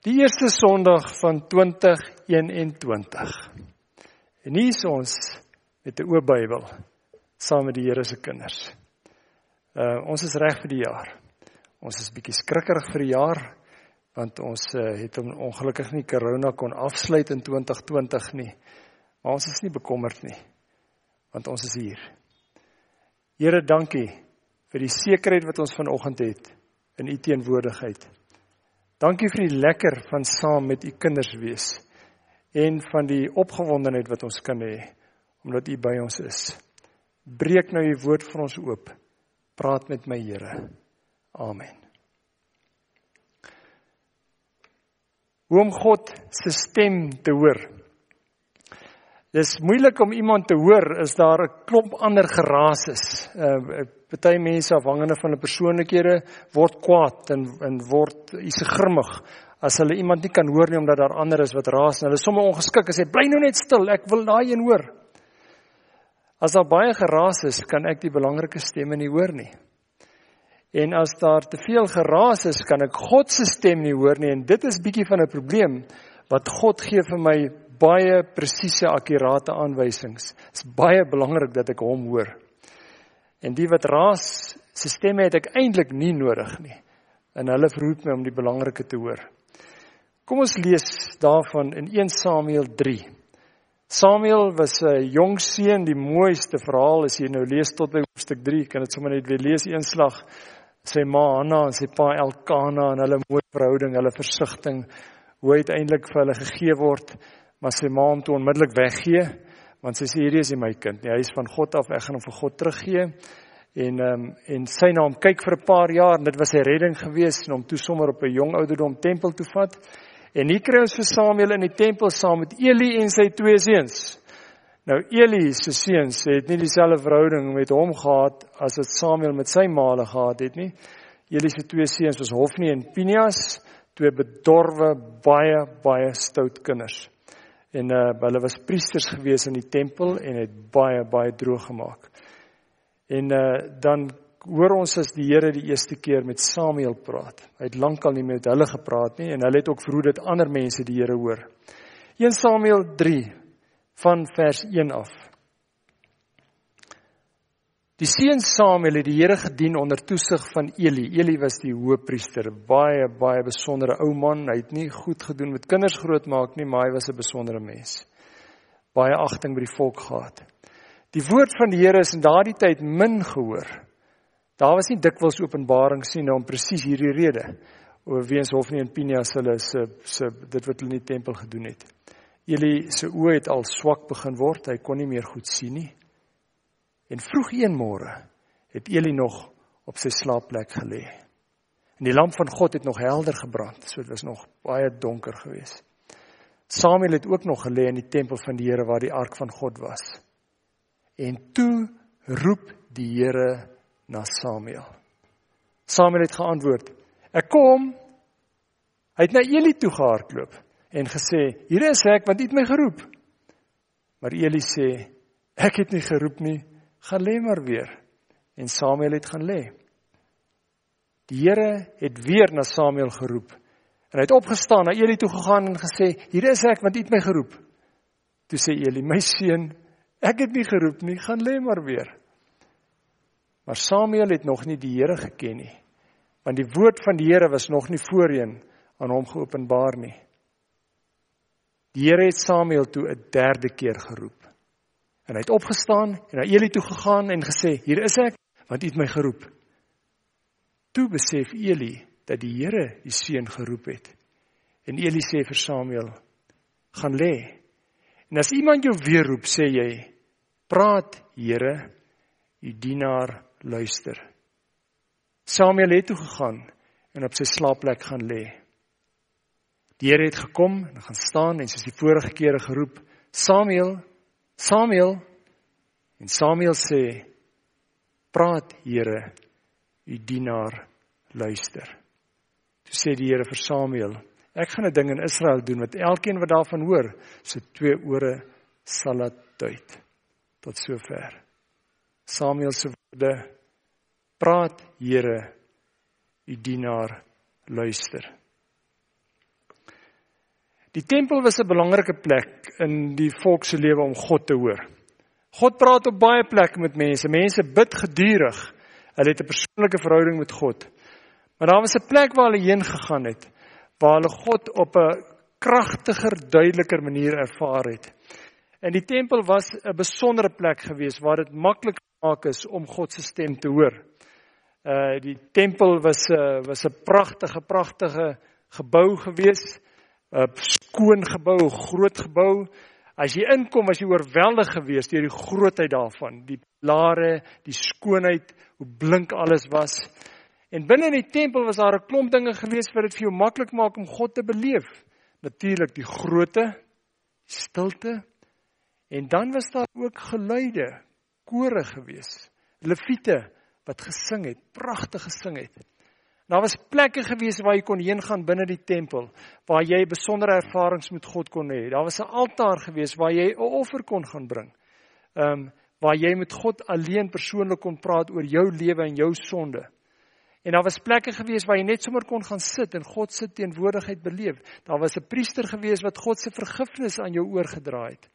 Die eerste Sondag van 2021. En hier is ons met 'n oop Bybel saam met die Here se kinders. Uh ons is reg vir die jaar. Ons is bietjie skrikkerig vir die jaar want ons uh, het hom ongelukkig nie corona kon afsluit in 2020 nie. Maar ons is nie bekommerd nie want ons is hier. Here, dankie vir die sekerheid wat ons vanoggend het in u teenwoordigheid. Dankie vir die lekker van saam met u kinders wees en van die opgewondenheid wat ons kan hê omdat u by ons is. Breek nou u woord vir ons oop. Praat met my Here. Amen. Hoe om God se stem te hoor. Dis moeilik om iemand te hoor as daar 'n klomp ander geraas is. Uh party mense afhangende van 'n persoonlikhede word kwaad en en word is grimmig as hulle iemand nie kan hoor nie omdat daar ander is wat raas en hulle sommer ongeskik en sê bly nou net stil, ek wil daai een hoor. As daar baie geraas is, kan ek die belangrike stemme nie hoor nie. En as daar te veel geraas is, kan ek God se stem nie hoor nie en dit is bietjie van 'n probleem wat God gee vir my baie presiese akkurate aanwysings. Dit is baie belangrik dat ek hom hoor. En die wat raas se stemme het ek eintlik nie nodig nie. En hulle verhoed my om die belangrike te hoor. Kom ons lees daarvan in 1 Samuel 3. Samuel was 'n jong seun, die mooiste verhaal as jy nou lees tot by hoofstuk 3, kan dit sommer net weer lees eenslag. Sy ma Hanna en sy pa Elkana en hulle mooi verhouding, hulle versigtiging, hoe uiteindelik vir hulle gegee word maar sy ma hom toe onmiddellik weggee want sy sê hierdie is nie my kind nie. Hy is van God af. Ek gaan hom vir God teruggee. En ehm um, en sy na hom kyk vir 'n paar jaar en dit was sy redding geweest en hom toe sommer op 'n jong ouderdom tempel toe vat. En hier kry ons vir Samuel in die tempel saam met Eli en sy twee seuns. Nou Eli se seuns het nie dieselfde verhouding met hom gehad as wat Samuel met sy maale gehad het nie. Eli se twee seuns was Hofni en Pinias twee bedorwe baie baie stout kinders en uh, hulle was priesters gewees in die tempel en het baie baie droog gemaak. En uh, dan hoor ons as die Here die eerste keer met Samuel praat. Hy het lankal nie met hulle gepraat nie en hulle het ook verhoed dat ander mense die Here hoor. 1 Samuel 3 van vers 1 af. Die seun Samuel het die Here gedien onder toesig van Eli. Eli was die hoëpriester, baie baie besondere ou man. Hy het nie goed gedoen met kinders grootmaak nie, maar hy was 'n besondere mens. Baie agting by die volk gehad. Die woord van die Here is in daardie tyd min gehoor. Daar was nie dikwels openbarings nie nou om presies hierdie rede oor weens Hofni en Pinias hulle se se dit wat hulle in die tempel gedoen het. Eli se oë het al swak begin word, hy kon nie meer goed sien nie. En vroeg een môre het Eli nog op sy slaapplek gelê. En die lamp van God het nog helder gebrand, so dit was nog baie donker geweest. Samuel het ook nog gelê in die tempel van die Here waar die ark van God was. En toe roep die Here na Samuel. Samuel het geantwoord: "Ek kom." Hy het na Eli toe gehardloop en gesê: "Hier is ek, want U het my geroep." Maar Eli sê: "Ek het nie geroep nie, gaan lê maar weer. En Samuel het gaan lê. Die Here het weer na Samuel geroep. En hy het opgestaan, na Eli toe gegaan en gesê: "Hier is ek, want U het my geroep." Toe sê Eli: "My seun, ek het nie geroep nie, gaan lê maar weer." Maar Samuel het nog nie die Here geken nie, want die woord van die Here was nog nie voorheen aan hom geopenbaar nie. Die Here het Samuel toe 'n derde keer geroep. En hy het opgestaan en na Eli toe gegaan en gesê: "Hier is ek, want U het my geroep." Toe besef Eli dat die Here die seun geroep het. En Eli sê vir Samuel: "Gaan lê." En as iemand jou weer roep, sê jy: "Praat, Here, u dienaar luister." Samuel het toe gegaan en op sy slaapplek gaan lê. Die Here het gekom en gaan staan en soos die vorige kere geroep: "Samuel, Samuel en Samuel sê praat Here u dienaar luister. Toe sê die Here vir Samuel ek gaan 'n ding in Israel doen wat elkeen wat daarvan hoor se twee ore sal laat uit tot sover. Samuel se woorde praat Here u dienaar luister. Die tempel was 'n belangrike plek in die volk se lewe om God te hoor. God praat op baie plekke met mense. Mense bid gedurig. Hulle het 'n persoonlike verhouding met God. Maar daar was 'n plek waar hulle heen gegaan het waar hulle God op 'n kragtiger, duideliker manier ervaar het. En die tempel was 'n besondere plek geweest waar dit maklik gemaak is om God se stem te hoor. Uh die tempel was 'n uh, was 'n pragtige, pragtige gebou geweest. 'n skoon gebou, groot gebou. As jy inkom, was jy oorweldig geweest deur die grootheid daarvan, die pilare, die skoonheid, hoe blink alles was. En binne in die tempel was daar 'n klomp dinge gewees wat dit vir jou maklik maak om God te beleef. Natuurlik die grootte, die stilte. En dan was daar ook geluide, kore gewees. Leviete wat gesing het, pragtig gesing het. Daar was plekke gewees waar jy kon heen gaan binne die tempel waar jy besondere ervarings met God kon hê. Daar was 'n altaar gewees waar jy 'n offer kon gaan bring. Ehm um, waar jy met God alleen persoonlik kon praat oor jou lewe en jou sonde. En daar was plekke gewees waar jy net sommer kon gaan sit en God se teenwoordigheid beleef. Daar was 'n priester gewees wat God se vergifnis aan jou oorgedra het.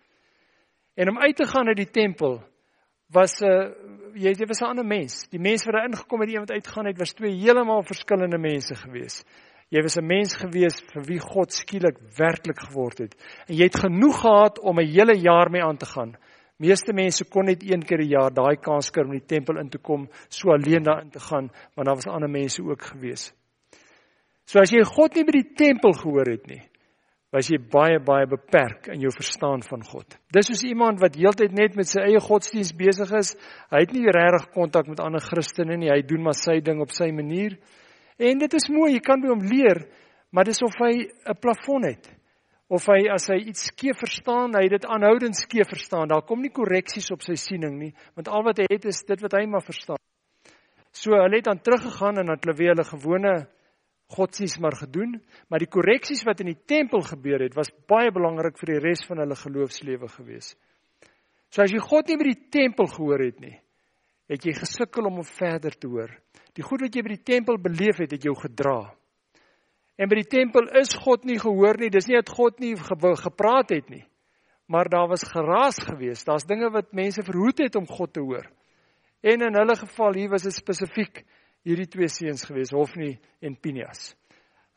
En om uit te gaan uit die tempel was 'n uh, jy jy was 'n ander mens. Die mens wat daar ingekom het en iemand uitgaan het was twee heeltemal verskillende mense gewees. Jy was 'n mens gewees vir wie God skielik werklik geword het. En jy het genoeg gehad om 'n hele jaar mee aan te gaan. Meeste mense kon net een keer 'n jaar daai kans kry om in die tempel in te kom, so alleen daarin te gaan, maar daar was ander mense ook gewees. So as jy God nie by die tempel gehoor het nie, was jy baie baie beperk in jou verstaan van God. Dis soos iemand wat heeltyd net met sy eie godsdiens besig is. Hy het nie regtig kontak met ander Christene nie. Hy doen maar sy ding op sy manier. En dit is mooi, jy kan by hom leer, maar dis of hy 'n plafon het of hy as hy iets skeef verstaan, hy dit aanhoudend skeef verstaan. Daar kom nie korreksies op sy siening nie, want al wat hy het is dit wat hy maar verstaan. So hulle het dan teruggegaan en het hulle weer hulle gewone godsdienst maar gedoen, maar die korreksies wat in die tempel gebeur het, was baie belangrik vir die res van hulle geloofslewe gewees. So as jy God nie by die tempel gehoor het nie, het jy gesukkel om hom verder te hoor. Die goed wat jy by die tempel beleef het, het jou gedra. En by die tempel is God nie gehoor nie. Dis nie dat God nie gepraat het nie. Maar daar was geraas geweest. Daar's dinge wat mense verhoed het om God te hoor. En in hulle geval hier was dit spesifiek hierdie twee seuns geweest, Hofni en Pinias.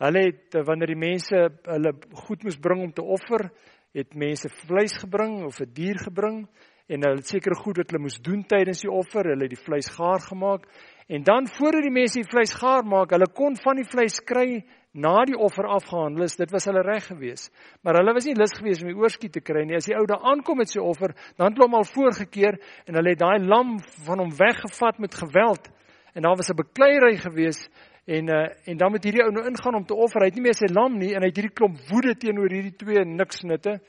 Hulle het eh, wanneer die mense hulle goed moes bring om te offer, het mense vleis gebring of 'n dier gebring en hulle het sekere goed wat hulle moes doen tydens die offer, hulle het die vleis gaar gemaak en dan voordat die mense die vleis gaar maak, hulle kon van die vleis kry na die offer afgehandel is, dit was hulle reg geweest. Maar hulle was nie lus geweest om die oorskiet te kry nie. As die ou daar aankom met sy offer, dan het hulle hom al voorgekeer en hulle het daai lam van hom weggevat met geweld. En daar was 'n bekleierery geweest en uh, en dan moet hierdie ou nou ingaan om te offer. Hy het nie meer sy lam nie en hy het hierdie klomp woede teenoor hierdie twee niks nutte.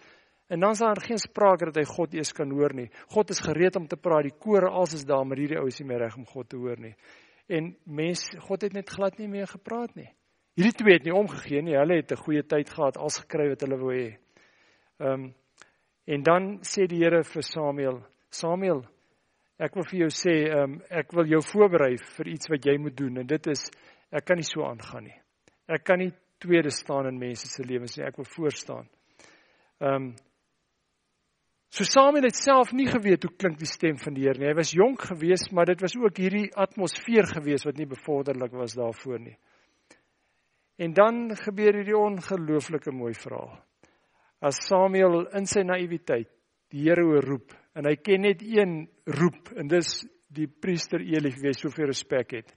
En dan is daar geen sprake dat hy God eers kan hoor nie. God is gereed om te praat. Die kore als is daar, maar hierdie ou is nie meer reg om God te hoor nie. En mens, God het net glad nie meer gepraat nie. Hierdie twee het nie omgegee nie. Hulle het 'n goeie tyd gehad, als gekry wat hulle wou hê. Ehm um, en dan sê die Here vir Samuel, Samuel, ek wil vir jou sê, ehm um, ek wil jou voorberei vir iets wat jy moet doen en dit is ek kan nie so aangaan nie. Ek kan nie tweede staan in mense se lewens nie. Ek wil voor staan. Ehm um, So Samuel het self nie geweet hoe klink die stem van die Here nie. Hy was jonk geweest, maar dit was ook hierdie atmosfeer geweest wat nie bevorderlik was daarvoor nie. En dan gebeur hierdie ongelooflike mooi verhaal. As Samuel in sy naïwiteit die Here hoor roep en hy ken net een roep en dis die priester Eli wie soveel respek het.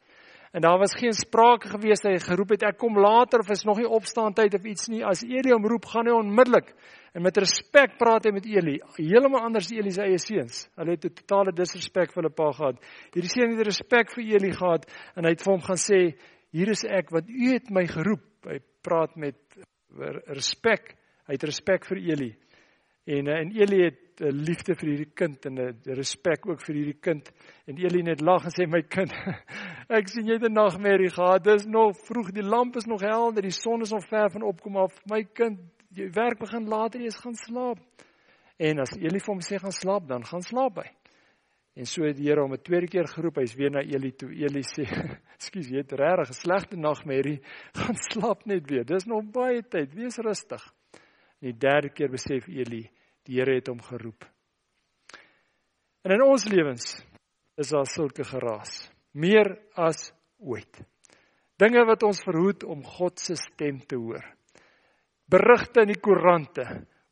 En daar was geen sprake gewees dat hy geroep het ek kom later of is nog nie opstaan tyd of iets nie. As Eli hom roep, gaan hy onmiddellik en met respek praat hy met Eli. Heeltemal anders as Eli se eie seuns. Hulle het 'n totale disrespek vir hulle pa gehad. Hierdie seun het respek vir Eli gehad en hy het vir hom gaan sê hier is ek wat u het my geroep. Hy praat met respek. Hy het respek vir Eli. En eh, en Eli het 'n liefde vir hierdie kind en 'n respek ook vir hierdie kind. En Eli net lag en sê my kind, ek sien jy het 'n nagmerrie gehad. Dis nog vroeg, die lamp is nog helder, die son is nog ver van opkom af. My kind, jy werk begin later, jy is gaan slaap. En as Eli vir hom sê gaan slaap, dan gaan slaap hy. En so het die Here hom 'n tweede keer geroep. Hy's weer na Eli toe. Eli sê: "Ekskuus, jy het regtig 'n slegte nagmerrie. Gaan slaap net weer. Dis nog baie tyd. Wees rustig." En die derde keer besef Eli, die Here het hom geroep. En in ons lewens is daar sulke geraas, meer as ooit. Dinge wat ons verhoed om God se stem te hoor. Berigte in die koerante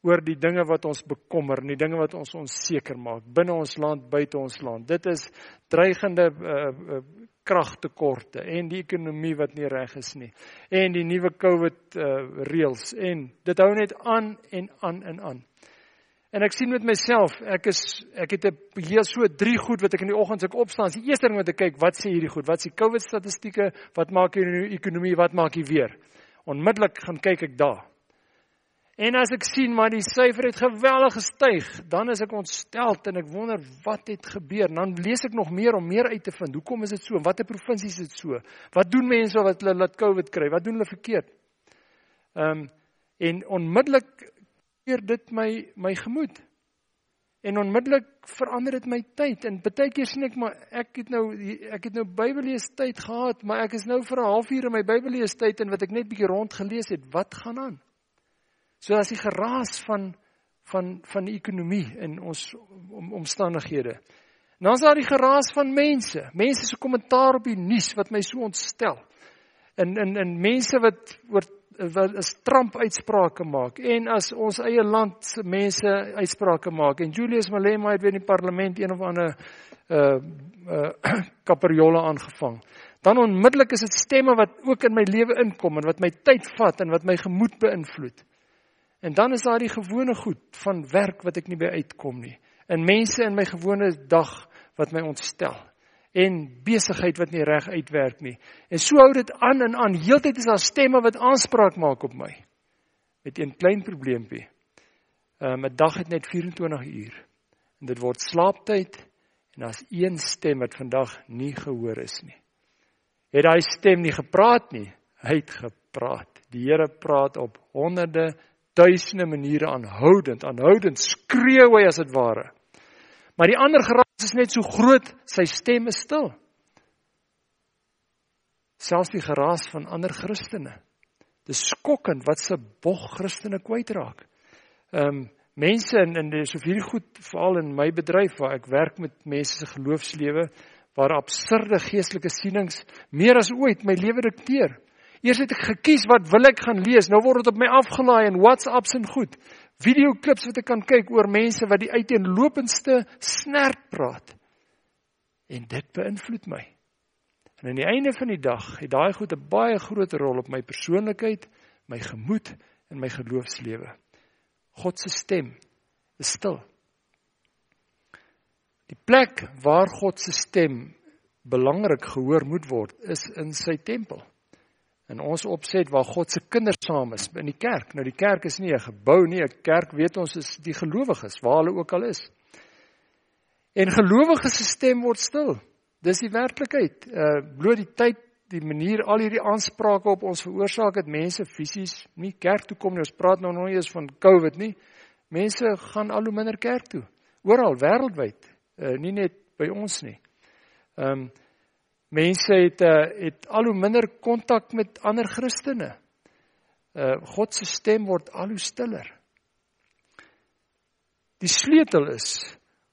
oor die dinge wat ons bekommer, die dinge wat ons onseker maak binne ons land, buite ons land. Dit is dreigende uh, uh, kragtekorte en die ekonomie wat nie reg is nie en die nuwe COVID uh, reëls en dit hou net aan en aan en aan. En ek sien met myself, ek is ek het 'n heel so drie goed wat ek in die oggend as ek opstaan, die eerste ding wat ek kyk, wat sê hierdie goed? Wat sê COVID statistieke? Wat maak hierdie ekonomie? Wat maak hier weer? Onmiddellik gaan kyk ek daar. En as ek sien maar die syfer het geweldig gestyg, dan is ek ontstel en ek wonder wat het gebeur. Dan lees ek nog meer om meer uit te vind. Hoekom is dit so? Watter provinsies is dit so? Wat doen mense wat hulle laat COVID kry? Wat doen hulle verkeerd? Ehm um, en onmiddellik keer dit my my gemoed. En onmiddellik verander dit my tyd. En baie keer sien ek maar ek het nou ek het nou Bybellees tyd gehad, maar ek is nou vir 'n halfuur in my Bybellees tyd en wat ek net bietjie rond gelees het, wat gaan aan? So as die geraas van van van die ekonomie in ons om, omstandighede. Dan is daar die geraas van mense, mense se kommentaar op die nuus wat my so ontstel. En en en mense wat oor wat 'n stramp uitsprake maak en as ons eie land se mense uitsprake maak en Julius Malema het weer in die parlement een of ander uh uh kaperjolle aangevang dan onmiddellik is dit stemme wat ook in my lewe inkom en wat my tyd vat en wat my gemoed beïnvloed en dan is daar die gewone goed van werk wat ek nie by uitkom nie en mense in my gewone dag wat my ontstel en besigheid wat nie reg uitwerk nie. En so hou dit aan en aan. Heeltyd is daar stemme wat aanspraak maak op my. Met een klein probleempie. Ehm, 'n um, dag het net 24 uur. En dit word slaaptyd en daar's een stem wat vandag nie gehoor is nie. Het daai stem nie gepraat nie. Hy het gepraat. Die Here praat op honderde, duisende maniere aanhoudend, aanhoudend skreeu hy as dit ware. Maar die ander geraas is net so groot, sy stem is stil. Selfs die geraas van ander Christene. Dis skokkend wat se bog Christene kwytraak. Ehm um, mense in in dis of hierdie goed veral in my bedryf waar ek werk met mense se geloofslewe waar absurde geestelike sienings meer as ooit my lewe dikteer. Eers het ek gekies wat wil ek gaan lees, nou word dit op my afgelaai in WhatsApps en goed videoklips wat ek kan kyk oor mense wat die uiteenlopendste snert praat. En dit beïnvloed my. En aan die einde van die dag het daai goed 'n baie groot rol op my persoonlikheid, my gemoed en my geloofslewe. God se stem is stil. Die plek waar God se stem belangrik gehoor moet word, is in sy tempel in ons opset waar God se kinders saam is in die kerk. Nou die kerk is nie 'n gebou nie, 'n kerk weet ons is die gelowiges waar hulle ook al is. En gelowiges se stem word stil. Dis die werklikheid. Uh bloot die tyd, die manier al hierdie aansprake op ons veroorsaak dat mense fisies nie kerk toe kom nie. Ons praat nou nog nie eens van COVID nie. Mense gaan al hoe minder kerk toe. Oral wêreldwyd, uh nie net by ons nie. Ehm um, Mense het uh, het al hoe minder kontak met ander Christene. Uh God se stem word al hoe stiller. Die sleutel is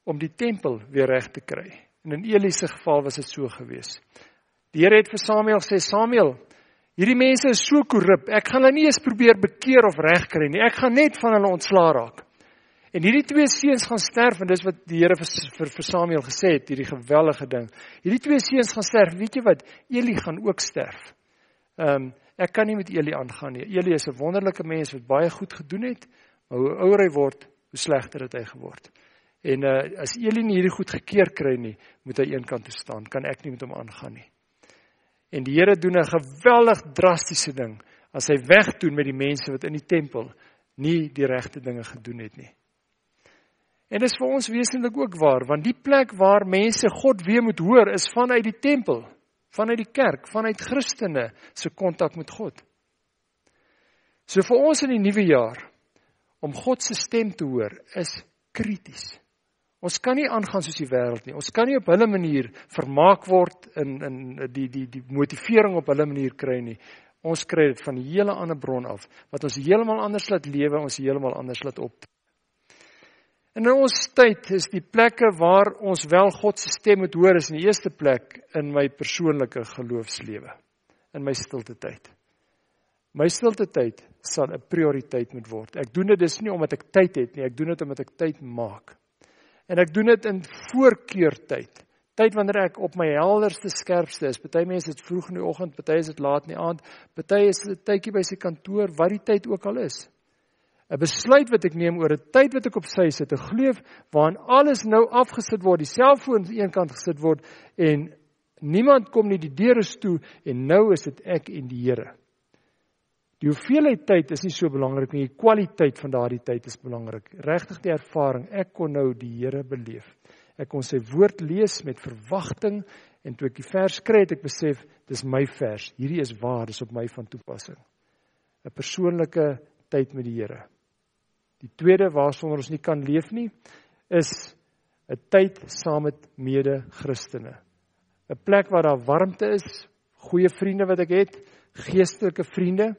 om die tempel weer reg te kry. En in Eli se geval was dit so gewees. Die Here het vir Samuel gesê: "Samuel, hierdie mense is so korrup. Ek gaan hulle nie eens probeer bekeer of regkry nie. Ek gaan net van hulle ontslaa raak." En hierdie twee seuns gaan sterf en dis wat die Here vir, vir vir Samuel gesê het, hierdie geweldige ding. Hierdie twee seuns gaan sterf. Weet jy wat? Eli gaan ook sterf. Ehm um, ek kan nie met Eli aangaan nie. Eli is 'n wonderlike mens wat baie goed gedoen het, maar hoe ouer hy word, hoe slegter het hy geword. En uh as Eli nie hierdie goed gekeer kry nie, moet hy eenkant toe staan. Kan ek nie met hom aangaan nie. En die Here doen 'n geweldig drastiese ding as hy wegdoen met die mense wat in die tempel nie die regte dinge gedoen het nie. En dis vir ons wesentlik ook waar, want die plek waar mense God weer moet hoor is vanuit die tempel, vanuit die kerk, vanuit Christene se kontak met God. So vir ons in die nuwe jaar om God se stem te hoor is krities. Ons kan nie aangaan soos die wêreld nie. Ons kan nie op hulle manier vermaak word in in die die die motivering op hulle manier kry nie. Ons kry dit van 'n hele ander bron af wat ons heeltemal anders laat lewe, ons heeltemal anders laat op. En in ons tyd is die plekke waar ons wel God se stem moet hoor is in die eerste plek in my persoonlike geloofslewe, in my stilte tyd. My stilte tyd sal 'n prioriteit moet word. Ek doen dit dis nie omdat ek tyd het nie, ek doen dit omdat ek tyd maak. En ek doen dit in voorkeurtyd. Tyd wanneer ek op my helderste skerpste is. Party mense is vroeg in die oggend, party is dit laat in die aand, party is dit tydjie by sy kantoor, wat die tyd ook al is. 'n Besluit wat ek neem oor 'n tyd wat ek op sy sit, 'n gleuf waarin alles nou afgesit word, die selfoon aan een kant gesit word en niemand kom nie die deure toe en nou is dit ek en die Here. Die hoeveelheid tyd is nie so belangrik nie, die kwaliteit van daardie tyd is belangrik. Regtig die ervaring, ek kon nou die Here beleef. Ek kon sy woord lees met verwagting en toe ek die vers kry het ek besef dis my vers. Hierdie is waar, dis op my van toepassing. 'n Persoonlike tyd met die Here. Die tweede waarsonder ons nie kan leef nie is 'n tyd saam met mede-Christene. 'n Plek waar daar warmte is, goeie vriende wat ek het, geestelike vriende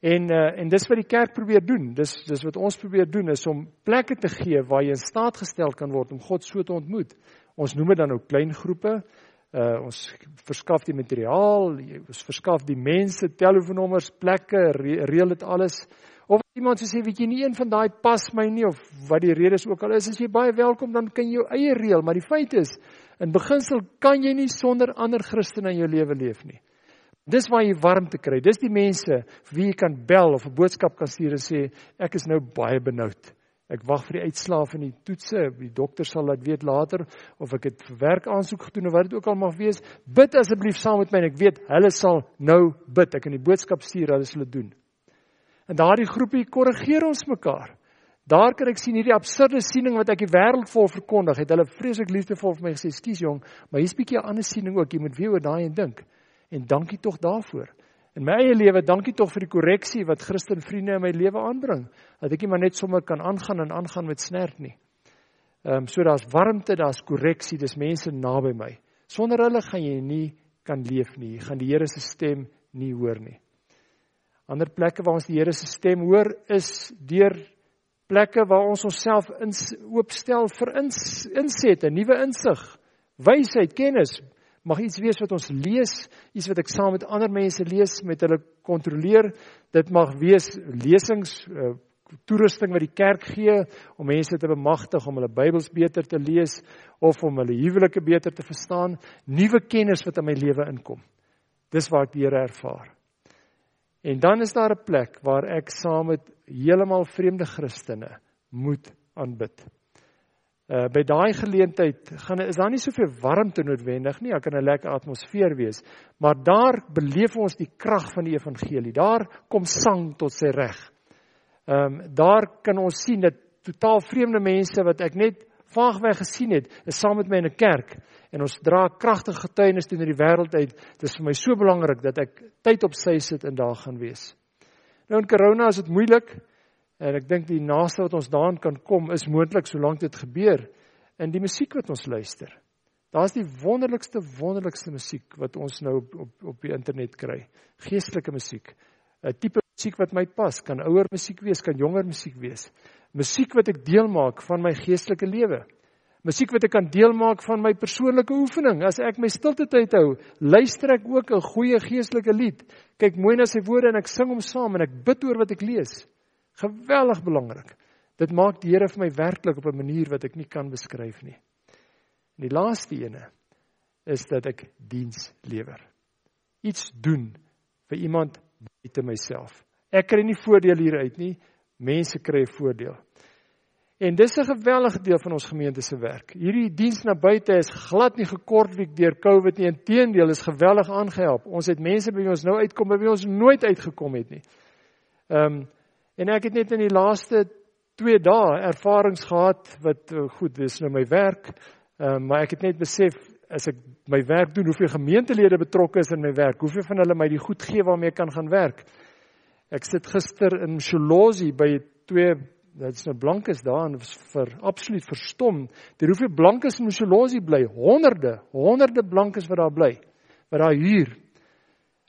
En uh, en dis wat die kerk probeer doen. Dis dis wat ons probeer doen is om plekke te gee waar jy in staat gestel kan word om God so te ontmoet. Ons noem dit dan ook klein groepe. Uh ons verskaf die materiaal, ons verskaf die mense telefoonnommers, plekke, re reël dit alles. Of iemand sê weet jy nie een van daai pas my nie of wat die redes ook al is, as jy baie welkom dan kan jy jou eie reël, maar die feit is in beginsel kan jy nie sonder ander Christene in jou lewe leef nie. Dis waar jy warmte kry. Dis die mense wie jy kan bel of 'n boodskap kan stuur en sê ek is nou baie benoud. Ek wag vir die uitslae van die toetse. Die dokter sal dit weet later of ek het vir werk aansoek gedoen of wat dit ook al mag wees. Bid asseblief saam met my en ek weet hulle sal nou bid. Ek kan die boodskap stuur, hulle sal dit doen. En daardie groepie korrigeer ons mekaar. Daar kan ek sien hierdie absurde siening wat ek die wêreld vol verkondig. Het hulle vreeslik liefdevol vir my gesê, "Skus jong, maar hier's 'n bietjie 'n ander siening ook. Jy moet weer oor daai en dink." En dankie tog daarvoor. In my eie lewe, dankie tog vir die korreksie wat Christen vriende in my lewe aanbring. Dat ek nie maar net sommer kan aangaan en aangaan met snert nie. Ehm um, so daar's warmte, daar's korreksie, dis mense naby my. Sonder hulle gaan jy nie kan leef nie. Jy gaan die Here se stem nie hoor nie. Ander plekke waar ons die Here se stem hoor is deur plekke waar ons onsself in oopstel vir ins, insette, nuwe insig, wysheid, kennis, mag iets wees wat ons lees, iets wat ek saam met ander mense lees, met hulle kontroleer. Dit mag wees lesings, uh, toerusting wat die kerk gee om mense te bemagtig om hulle Bybels beter te lees of om hulle huwelike beter te verstaan, nuwe kennis wat in my lewe inkom. Dis waar ek die Here ervaar. En dan is daar 'n plek waar ek saam met heeltemal vreemde Christene moet aanbid. Uh by daai geleentheid gaan is daar nie soveel warmte noodwendig nie, daar kan 'n lekker atmosfeer wees, maar daar beleef ons die krag van die evangelie. Daar kom sang tot sy reg. Ehm um, daar kan ons sien dat totaal vreemde mense wat ek net vaagweg gesien het, is saam met my in 'n kerk en ons dra kragtige getuienis teenoor die wêreld uit. Dit is vir my so belangrik dat ek tyd op sy sit en daar gaan wees. Nou in corona is dit moeilik. En ek dink die naaste wat ons daaraan kan kom is moontlik solank dit gebeur in die musiek wat ons luister. Daar's die wonderlikste wonderlikste musiek wat ons nou op op, op die internet kry. Geestelike musiek. 'n Tipe musiek wat my pas, kan ouer musiek wees, kan jonger musiek wees. Musiek wat ek deel maak van my geestelike lewe. Musiek wat ek kan deel maak van my persoonlike oefening. As ek my stilte tyd hou, luister ek ook 'n goeie geestelike lied. Kyk mooi na sy woorde en ek sing hom saam en ek bid oor wat ek lees. Geweldig belangrik. Dit maak die Here vir my werklik op 'n manier wat ek nie kan beskryf nie. En die laaste ene is dat ek diens lewer. Iets doen vir iemand buite myself. Ek kry nie voordeel hieruit nie, mense kry voordeel. En dis 'n geweldige deel van ons gemeente se werk. Hierdie diens na buite is glad nie gekort wie deur COVID nie, inteendeel is geweldig aangehelp. Ons het mense by ons nou uitkom by wie ons nooit uitgekom het nie. Ehm um, En ek het net in die laaste 2 dae ervarings gehad wat eh, goed, dis nou my werk. Ehm uh, maar ek het net besef as ek my werk doen, hoeveel gemeentelede betrokke is in my werk, hoeveel van hulle my die goed gee waarmee ek kan gaan werk. Ek sit gister in Sholozi by twee dit's nou blankes daar en vir absoluut verstom. Die hoeveel blankes in Sholozi bly, honderde, honderde blankes wat daar bly, wat daar huur.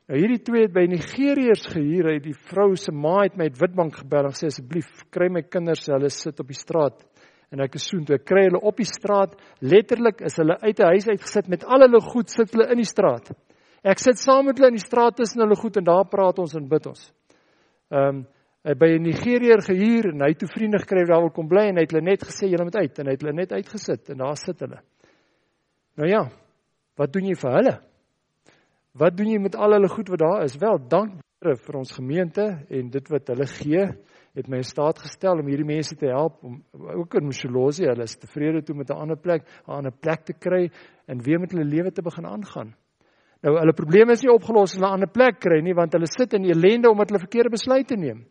Nou hierdie twee het by Nigeriërs gehuur, hy die vrou se ma het my uit Witbank gebel en gesê asseblief kry my kinders, hulle sit op die straat en ek is soen toe ek kry hulle op die straat, letterlik is hulle uit 'n huis uitgesit met al hulle goed sit hulle in die straat. Ek sit saam met hulle in die straat tussen hulle goed en daar praat ons en bid ons. Ehm um, by 'n Nigeriër gehuur en hy het toe vriende gekry wat daar wil kom bly en hy het hulle net gesê julle moet uit en hy het hulle net uitgesit en daar sit hulle. Nou ja, wat doen jy vir hulle? Wat doen jy met al hulle goed wat daar is? Wel, dank Here vir ons gemeente en dit wat hulle gee, het my in staat gestel om hierdie mense te help om ook in Msholozi, hulle is tevrede toe met 'n ander plek, 'n ander plek te kry en weer met hulle lewe te begin aangaan. Nou hulle probleme is nie opgelos hulle 'n ander plek kry nie, want hulle sit in ellende omdat hulle verkeerde besluite neem.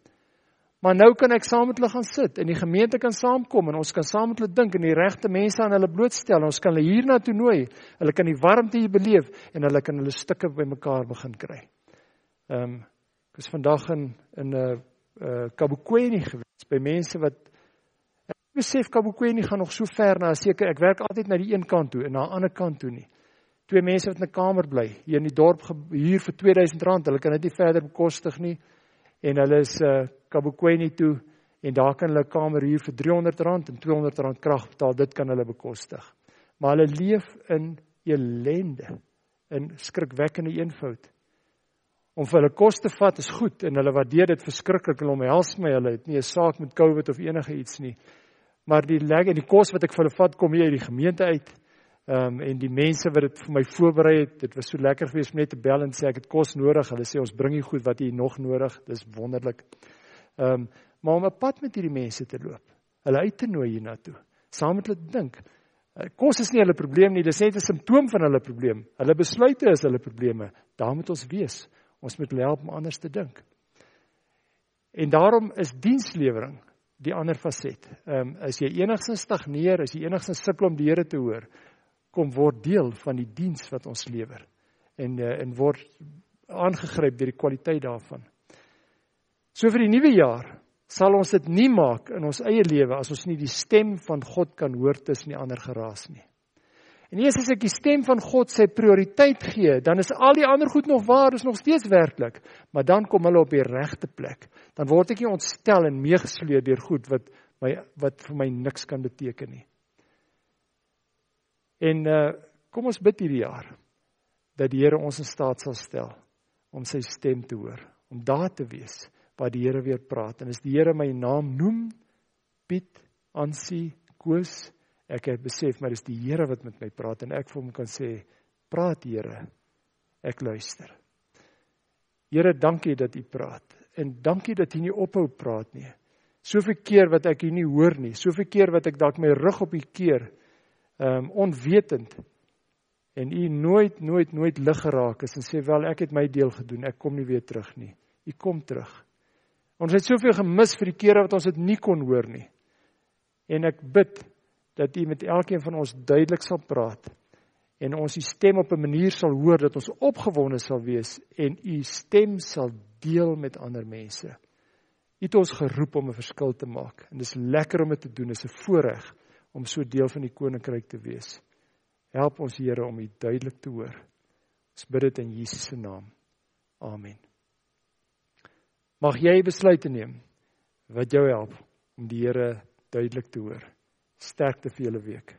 Maar nou kan ek saam met hulle gaan sit en die gemeente kan saamkom en ons kan saam met hulle dink en die regte mense aan hulle blootstel. Ons kan hulle hiernatoe nooi. Hulle kan die warmte hier beleef en hulle kan hulle stukke bymekaar begin kry. Ehm um, ek was vandag in in 'n uh, uh, Kabukweni gewees by mense wat ek besef Kabukweni gaan nog so ver na seker ek werk altyd na die een kant toe en na 'n ander kant toe nie. Twee mense wat in 'n kamer bly hier in die dorp huur vir R2000. Hulle kan dit nie verder bekostig nie en hulle is uh Kabukweni toe en daar kan hulle 'n kamer huur vir R300 en R200 krag betaal. Dit kan hulle bekostig. Maar hulle leef in ellende, in skrikwekkende eenvoud. Om vir hulle kos te vat is goed en hulle waardeer dit verskriklik en omhels my. Hulle het nie 'n saak met COVID of enige iets nie. Maar die lekker die kos wat ek vir hulle vat kom hier uit die gemeente uit. Ehm um, en die mense wat dit vir my voorberei het, dit was so lekker geweest om net te bel en sê ek het kos nodig. Hulle sê ons bring die goed wat jy nog nodig. Dis wonderlik. Ehm um, maar om 'n pad met hierdie mense te loop. Hulle uit te nooi hiernatoe. Saam met hulle dink. Eh, kos is nie hulle probleem nie, dis net 'n simptoom van hulle probleem. Hulle besluite is hulle probleme. Daar moet ons wees. Ons moet hulle help om anders te dink. En daarom is dienslewering die ander faset. Ehm um, as jy enigstens stagneer, as jy enigstens sukkel om die Here te hoor, kom word deel van die diens wat ons lewer en uh, en word aangegryp deur die kwaliteit daarvan. So vir die nuwe jaar sal ons dit nie maak in ons eie lewe as ons nie die stem van God kan hoor tussen die ander geraas nie. En eers as ek die stem van God sy prioriteit gee, dan is al die ander goed nog waar, is nog steeds werklik, maar dan kom hulle op die regte plek. Dan word ek nie ontstel en meegesleep deur goed wat my wat vir my niks kan beteken nie. En uh kom ons bid hierdie jaar dat die Here ons in staat sal stel om sy stem te hoor, om daar te wees waar die Here weer praat. En as die Here my naam noem, Piet, Ansie, Koos, ek het besef maar dis die Here wat met my praat en ek vir hom kan sê, "Praat Here, ek luister." Here, dankie dat U praat en dankie dat U nie ophou praat nie. Soveel keer wat ek U nie hoor nie, soveel keer wat ek dalk my rug op U keer ehm um, onwetend en u nooit nooit nooit lig geraak is en sê wel ek het my deel gedoen. Ek kom nie weer terug nie. U kom terug. Ons het soveel gemis vir die kere wat ons dit nie kon hoor nie. En ek bid dat u met elkeen van ons duidelik sal praat en ons u stem op 'n manier sal hoor dat ons opgewonde sal wees en u stem sal deel met ander mense. U het ons geroep om 'n verskil te maak en dis lekker om dit te doen. Is 'n voorreg om so deel van die koninkryk te wees. Help ons Here om U duidelik te hoor. Ons bid dit in Jesus se naam. Amen. Mag jy besluite neem wat jou help om die Here duidelik te hoor. Sterkte vir julle week.